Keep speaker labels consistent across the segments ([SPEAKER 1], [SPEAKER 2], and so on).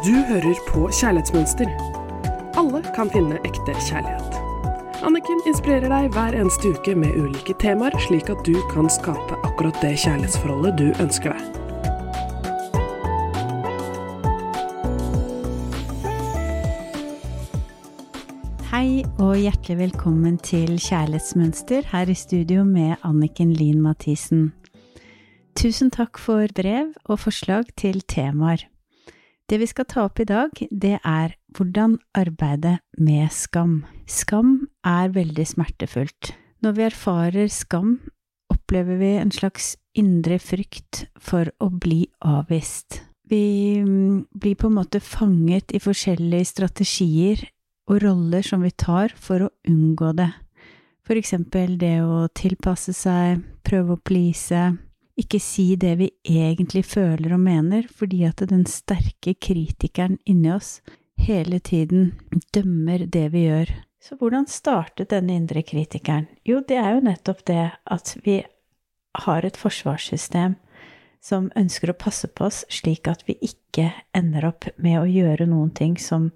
[SPEAKER 1] Du hører på Kjærlighetsmønster. Alle kan finne ekte kjærlighet. Anniken inspirerer deg hver eneste uke med ulike temaer, slik at du kan skape akkurat det kjærlighetsforholdet du ønsker deg.
[SPEAKER 2] Hei og hjertelig velkommen til Kjærlighetsmønster her i studio med Anniken Lien Mathisen. Tusen takk for brev og forslag til temaer. Det vi skal ta opp i dag, det er hvordan arbeide med skam. Skam er veldig smertefullt. Når vi erfarer skam, opplever vi en slags indre frykt for å bli avvist. Vi mm, blir på en måte fanget i forskjellige strategier og roller som vi tar for å unngå det. For eksempel det å tilpasse seg, prøve å please, ikke si det vi egentlig føler og mener, fordi at den sterke kritikeren inni oss hele tiden dømmer det vi gjør. Så hvordan startet denne indre kritikeren? Jo, det er jo nettopp det at vi har et forsvarssystem som ønsker å passe på oss slik at vi ikke ender opp med å gjøre noen ting som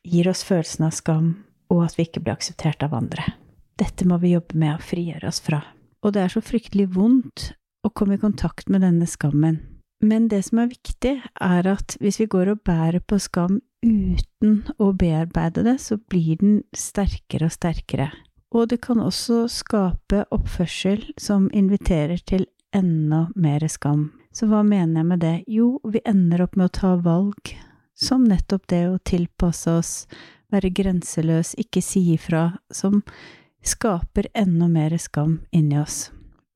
[SPEAKER 2] gir oss følelsen av skam, og at vi ikke blir akseptert av andre. Dette må vi jobbe med å frigjøre oss fra. Og det er så fryktelig vondt å komme i kontakt med denne skammen. Men det som er viktig, er at hvis vi går og bærer på skam uten å bearbeide det, så blir den sterkere og sterkere. Og det kan også skape oppførsel som inviterer til enda mer skam. Så hva mener jeg med det? Jo, vi ender opp med å ta valg som nettopp det å tilpasse oss, være grenseløs, ikke si ifra, som skaper enda mer skam inni oss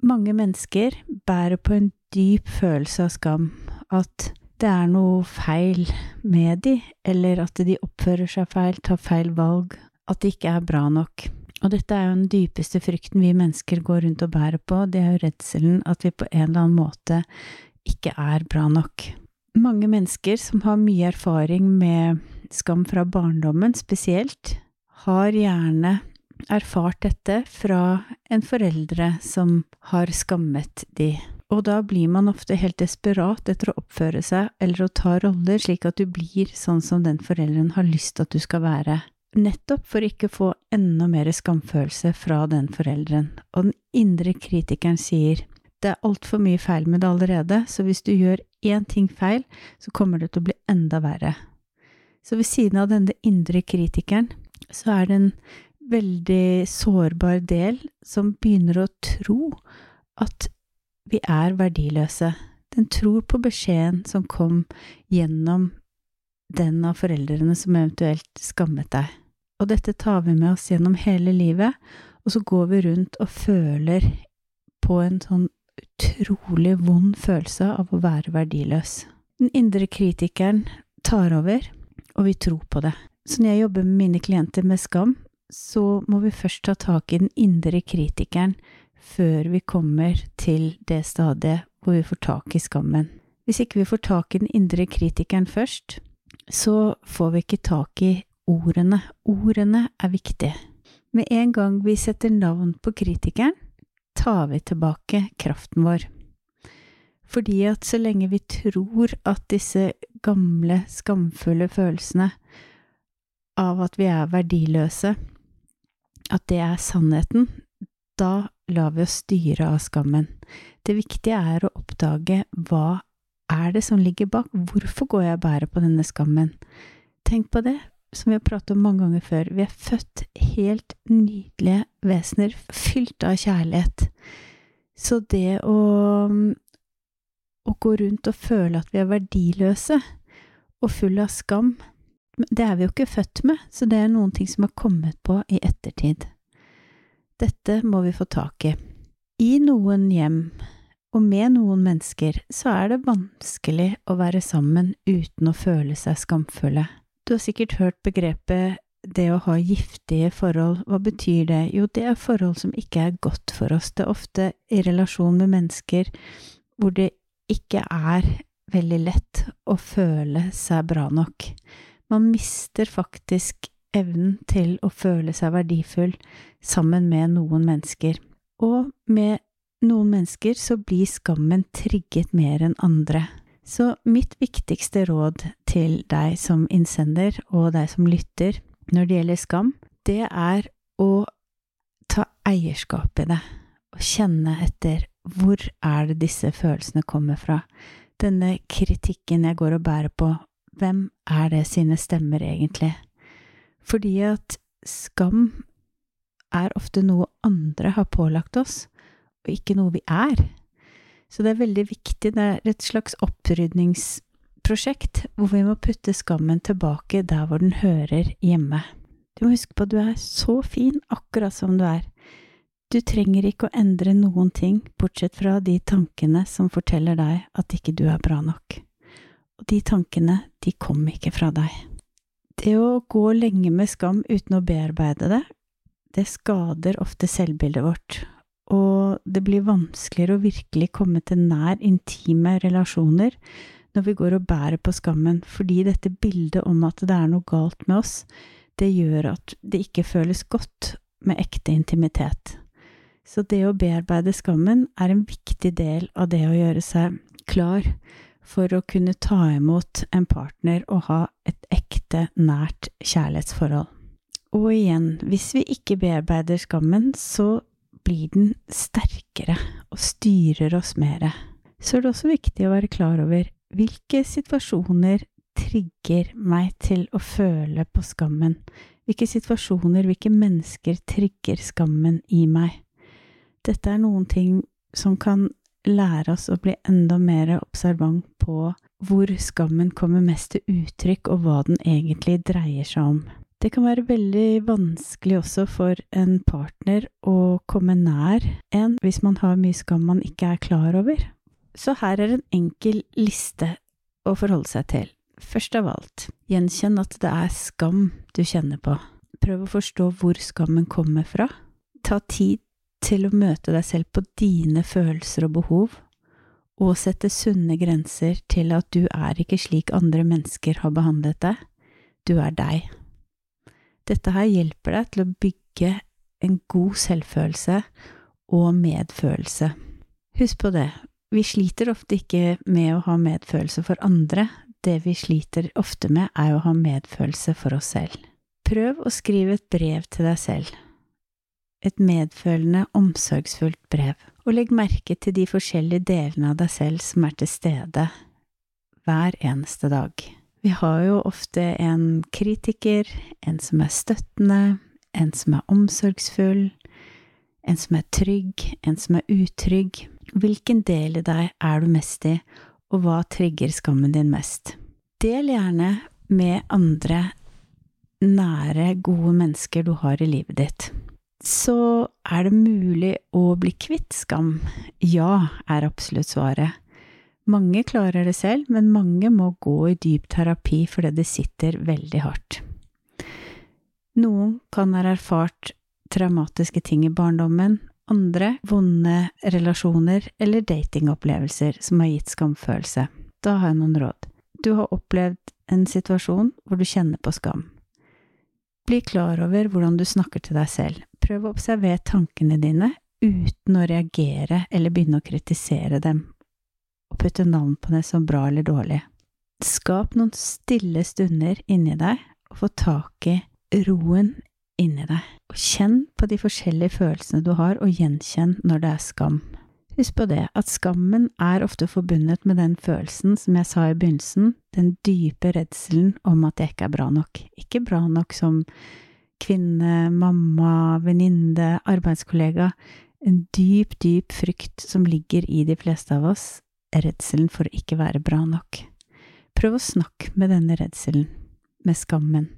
[SPEAKER 2] mange mennesker bærer på en dyp følelse av skam, at det er noe feil med de, eller at de oppfører seg feil, tar feil valg, at de ikke er bra nok. Og dette er jo den dypeste frykten vi mennesker går rundt og bærer på, det er jo redselen at vi på en eller annen måte ikke er bra nok. Mange mennesker som har mye erfaring med skam fra barndommen spesielt, har gjerne erfart dette fra en foreldre som har skammet de. Og da blir man ofte helt desperat etter å oppføre seg eller å ta roller slik at du blir sånn som den forelderen har lyst at du skal være. Nettopp for ikke å få enda mer skamfølelse fra den forelderen. Og den indre kritikeren sier det er altfor mye feil med det allerede, så hvis du gjør én ting feil, så kommer det til å bli enda verre. Så ved siden av denne indre kritikeren, så er det en veldig sårbar del som begynner å tro at vi er verdiløse. Den tror på beskjeden som kom gjennom den av foreldrene som eventuelt skammet deg. Og dette tar vi med oss gjennom hele livet, og så går vi rundt og føler på en sånn utrolig vond følelse av å være verdiløs. Den indre kritikeren tar over, og vi tror på det. Så når jeg jobber med mine klienter med skam, så må vi først ta tak i den indre kritikeren før vi kommer til det stadiet hvor vi får tak i skammen. Hvis ikke vi får tak i den indre kritikeren først, så får vi ikke tak i ordene. Ordene er viktige. Med en gang vi setter navn på kritikeren, tar vi tilbake kraften vår. Fordi at så lenge vi tror at disse gamle, skamfulle følelsene av at vi er verdiløse, at det er sannheten, da lar vi oss styre av skammen. Det viktige er å oppdage hva er det som ligger bak, hvorfor går jeg og bærer på denne skammen? Tenk på det, som vi har pratet om mange ganger før, vi er født helt nydelige vesener, fylt av kjærlighet. Så det å, å gå rundt og føle at vi er verdiløse og full av skam, det er vi jo ikke født med, så det er noen ting som har kommet på i ettertid. Dette må vi få tak i. I noen hjem, og med noen mennesker, så er det vanskelig å være sammen uten å føle seg skamfulle. Du har sikkert hørt begrepet det å ha giftige forhold, hva betyr det? Jo, det er forhold som ikke er godt for oss. Det er ofte i relasjon med mennesker hvor det ikke er veldig lett å føle seg bra nok. Man mister faktisk evnen til å føle seg verdifull sammen med noen mennesker. Og med noen mennesker så blir skammen trigget mer enn andre. Så mitt viktigste råd til deg som innsender og deg som lytter når det gjelder skam, det er å ta eierskap i det og kjenne etter hvor er det disse følelsene kommer fra. Denne kritikken jeg går og bærer på, hvem er det sine stemmer egentlig? Fordi at skam er ofte noe andre har pålagt oss, og ikke noe vi er. Så det er veldig viktig, det er et slags opprydningsprosjekt hvor vi må putte skammen tilbake der hvor den hører hjemme. Du må huske på at du er så fin akkurat som du er. Du trenger ikke å endre noen ting, bortsett fra de tankene som forteller deg at ikke du er bra nok. Og de tankene, de kom ikke fra deg. Det å gå lenge med skam uten å bearbeide det, det skader ofte selvbildet vårt, og det blir vanskeligere å virkelig komme til nær intime relasjoner når vi går og bærer på skammen, fordi dette bildet om at det er noe galt med oss, det gjør at det ikke føles godt med ekte intimitet. Så det å bearbeide skammen er en viktig del av det å gjøre seg klar for å kunne ta imot en partner og ha et ekte, nært kjærlighetsforhold. Og igjen, hvis vi ikke bearbeider skammen, så blir den sterkere og styrer oss mer. Så er det også viktig å være klar over hvilke situasjoner trigger meg til å føle på skammen? Hvilke situasjoner, hvilke mennesker trigger skammen i meg? Dette er noen ting som kan lære oss å bli enda mer observant på hvor skammen kommer mest til uttrykk, og hva den egentlig dreier seg om. Det kan være veldig vanskelig også for en partner å komme nær en hvis man har mye skam man ikke er klar over. Så her er en enkel liste å forholde seg til. Først av alt, gjenkjenn at det er skam du kjenner på. Prøv å forstå hvor skammen kommer fra. Ta tid til å møte deg selv på dine følelser og behov, og sette sunne grenser til at du er ikke slik andre mennesker har behandlet deg, du er deg. Dette her hjelper deg til å bygge en god selvfølelse og medfølelse. Husk på det, vi sliter ofte ikke med å ha medfølelse for andre, det vi sliter ofte med er å ha medfølelse for oss selv. Prøv å skrive et brev til deg selv et medfølende, omsorgsfullt brev, og legg merke til de forskjellige delene av deg selv som er til stede hver eneste dag. Vi har jo ofte en kritiker, en som er støttende, en som er omsorgsfull, en som er trygg, en som er utrygg. Hvilken del i deg er du mest i, og hva trigger skammen din mest? Del gjerne med andre nære, gode mennesker du har i livet ditt. Så er det mulig å bli kvitt skam? Ja, er absolutt svaret. Mange klarer det selv, men mange må gå i dyp terapi fordi det sitter veldig hardt. Noen kan ha erfart traumatiske ting i barndommen, andre vonde relasjoner eller datingopplevelser som har gitt skamfølelse. Da har jeg noen råd. Du har opplevd en situasjon hvor du kjenner på skam. Bli klar over hvordan du snakker til deg selv. Prøv å observere tankene dine uten å reagere eller begynne å kritisere dem, og putte navn på det som bra eller dårlig. Skap noen stille stunder inni deg, og få tak i roen inni deg. Og kjenn på de forskjellige følelsene du har, og gjenkjenn når det er skam. Husk på det, at skammen er ofte forbundet med den følelsen, som jeg sa i begynnelsen, den dype redselen om at jeg ikke er bra nok. Ikke bra nok som kvinne, mamma, venninne, arbeidskollega. En dyp, dyp frykt som ligger i de fleste av oss, redselen for å ikke være bra nok. Prøv å snakke med denne redselen, med skammen.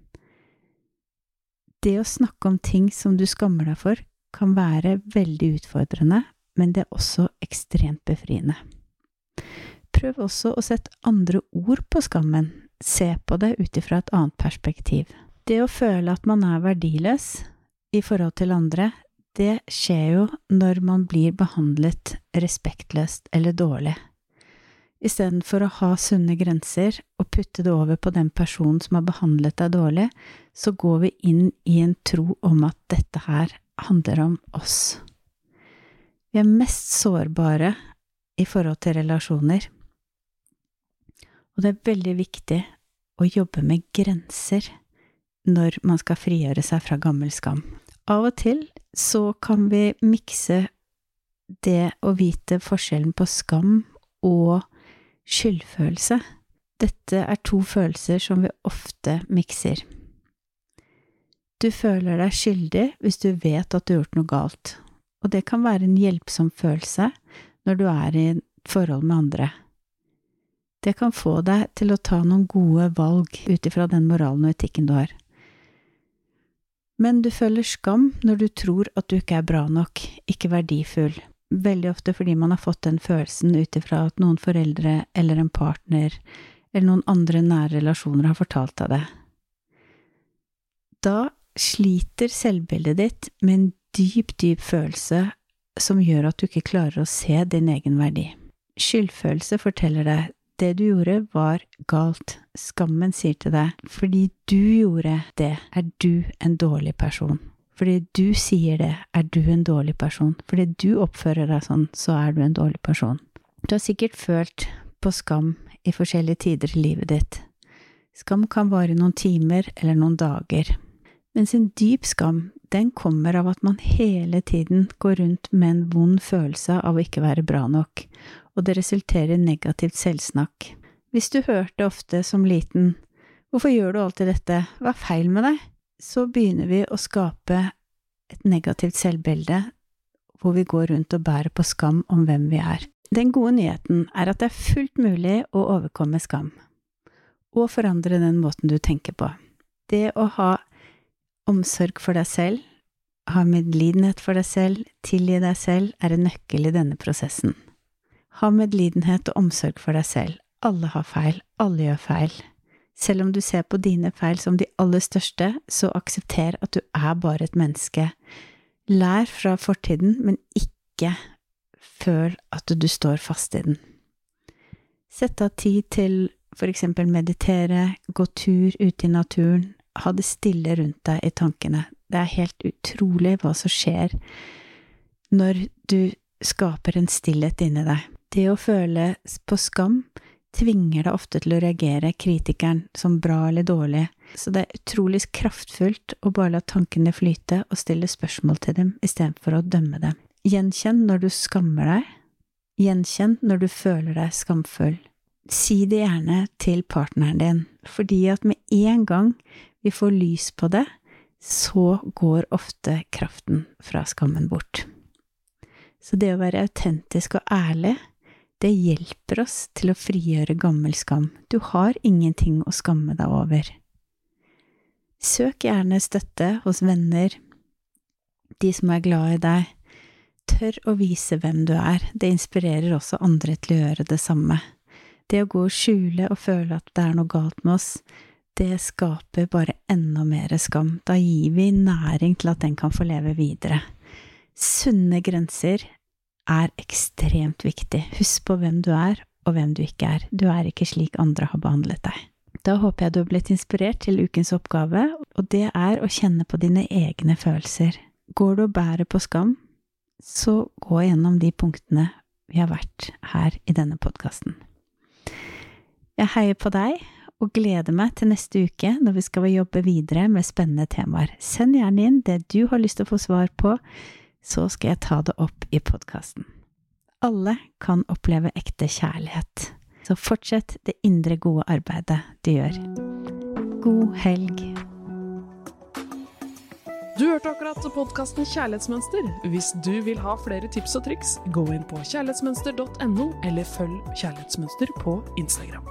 [SPEAKER 2] Det å snakke om ting som du skammer deg for, kan være veldig utfordrende, men det er også ekstremt befriende. Prøv også å sette andre ord på skammen, se på det ut ifra et annet perspektiv. Det å føle at man er verdiløs i forhold til andre, det skjer jo når man blir behandlet respektløst eller dårlig. Istedenfor å ha sunne grenser og putte det over på den personen som har behandlet deg dårlig, så går vi inn i en tro om at dette her handler om oss. Vi er mest sårbare i forhold til relasjoner Og det er veldig viktig å jobbe med grenser når man skal frigjøre seg fra gammel skam. Av og til så kan vi mikse det å vite forskjellen på skam og skyldfølelse. Dette er to følelser som vi ofte mikser. Du føler deg skyldig hvis du vet at du har gjort noe galt, og det kan være en hjelpsom følelse når du er i forhold med andre. Det kan få deg til å ta noen gode valg ut ifra den moralen og etikken du har. Men du føler skam når du tror at du ikke er bra nok, ikke verdifull, veldig ofte fordi man har fått den følelsen ut ifra at noen foreldre eller en partner eller noen andre nære relasjoner har fortalt deg det. Da sliter selvbildet ditt med en dyp, dyp følelse som gjør at du ikke klarer å se din egen verdi. Skyldfølelse forteller deg det du gjorde var galt, skammen sier til deg fordi du gjorde det, er du en dårlig person. Fordi du sier det, er du en dårlig person. Fordi du oppfører deg sånn, så er du en dårlig person. Du har sikkert følt på skam i forskjellige tider i livet ditt. Skam kan vare noen timer eller noen dager. Mens en dyp skam, den kommer av at man hele tiden går rundt med en vond følelse av å ikke være bra nok, og det resulterer i negativt selvsnakk. Hvis du hørte ofte som liten Hvorfor gjør du alltid dette? Hva er feil med deg? så begynner vi å skape et negativt selvbilde hvor vi går rundt og bærer på skam om hvem vi er. Den gode nyheten er at det er fullt mulig å overkomme skam, og forandre den måten du tenker på. Det å ha omsorg for deg selv, ha medlidenhet for deg selv, tilgi deg selv, er en nøkkel i denne prosessen. Ha medlidenhet og omsorg for deg selv. Alle har feil, alle gjør feil. Selv om du ser på dine feil som de aller største, så aksepter at du er bare et menneske. Lær fra fortiden, men ikke føl at du står fast i den. Sett av tid til for eksempel meditere, gå tur ute i naturen, ha det stille rundt deg i tankene. Det er helt utrolig hva som skjer når du skaper en stillhet inni deg. Det å føle på skam tvinger deg ofte til å reagere kritikeren som bra eller dårlig, så det er utrolig kraftfullt å bare la tankene flyte og stille spørsmål til dem istedenfor å dømme dem. Gjenkjenn når du skammer deg. Gjenkjenn når du føler deg skamfull. Si det gjerne til partneren din, fordi at med en gang vi får lys på det, så går ofte kraften fra skammen bort. Så det å være autentisk og ærlig det hjelper oss til å frigjøre gammel skam. Du har ingenting å skamme deg over. Søk gjerne støtte hos venner, de som er glad i deg. Tør å vise hvem du er, det inspirerer også andre til å gjøre det samme. Det å gå og skjule og føle at det er noe galt med oss, det skaper bare enda mer skam. Da gir vi næring til at den kan få leve videre. Sunne grenser er ekstremt viktig. Husk på hvem du er, og hvem du ikke er. Du er ikke slik andre har behandlet deg. Da håper jeg du har blitt inspirert til ukens oppgave, og det er å kjenne på dine egne følelser. Går du og bærer på skam, så gå gjennom de punktene vi har vært her i denne podkasten. Jeg heier på deg og gleder meg til neste uke når vi skal jobbe videre med spennende temaer. Send gjerne inn det du har lyst til å få svar på så skal jeg ta det opp i podkasten. Alle kan oppleve ekte kjærlighet, så fortsett det indre gode arbeidet du gjør. God helg.
[SPEAKER 1] Du hørte akkurat podkasten Kjærlighetsmønster. Hvis du vil ha flere tips og triks, gå inn på kjærlighetsmønster.no, eller følg Kjærlighetsmønster på Instagram.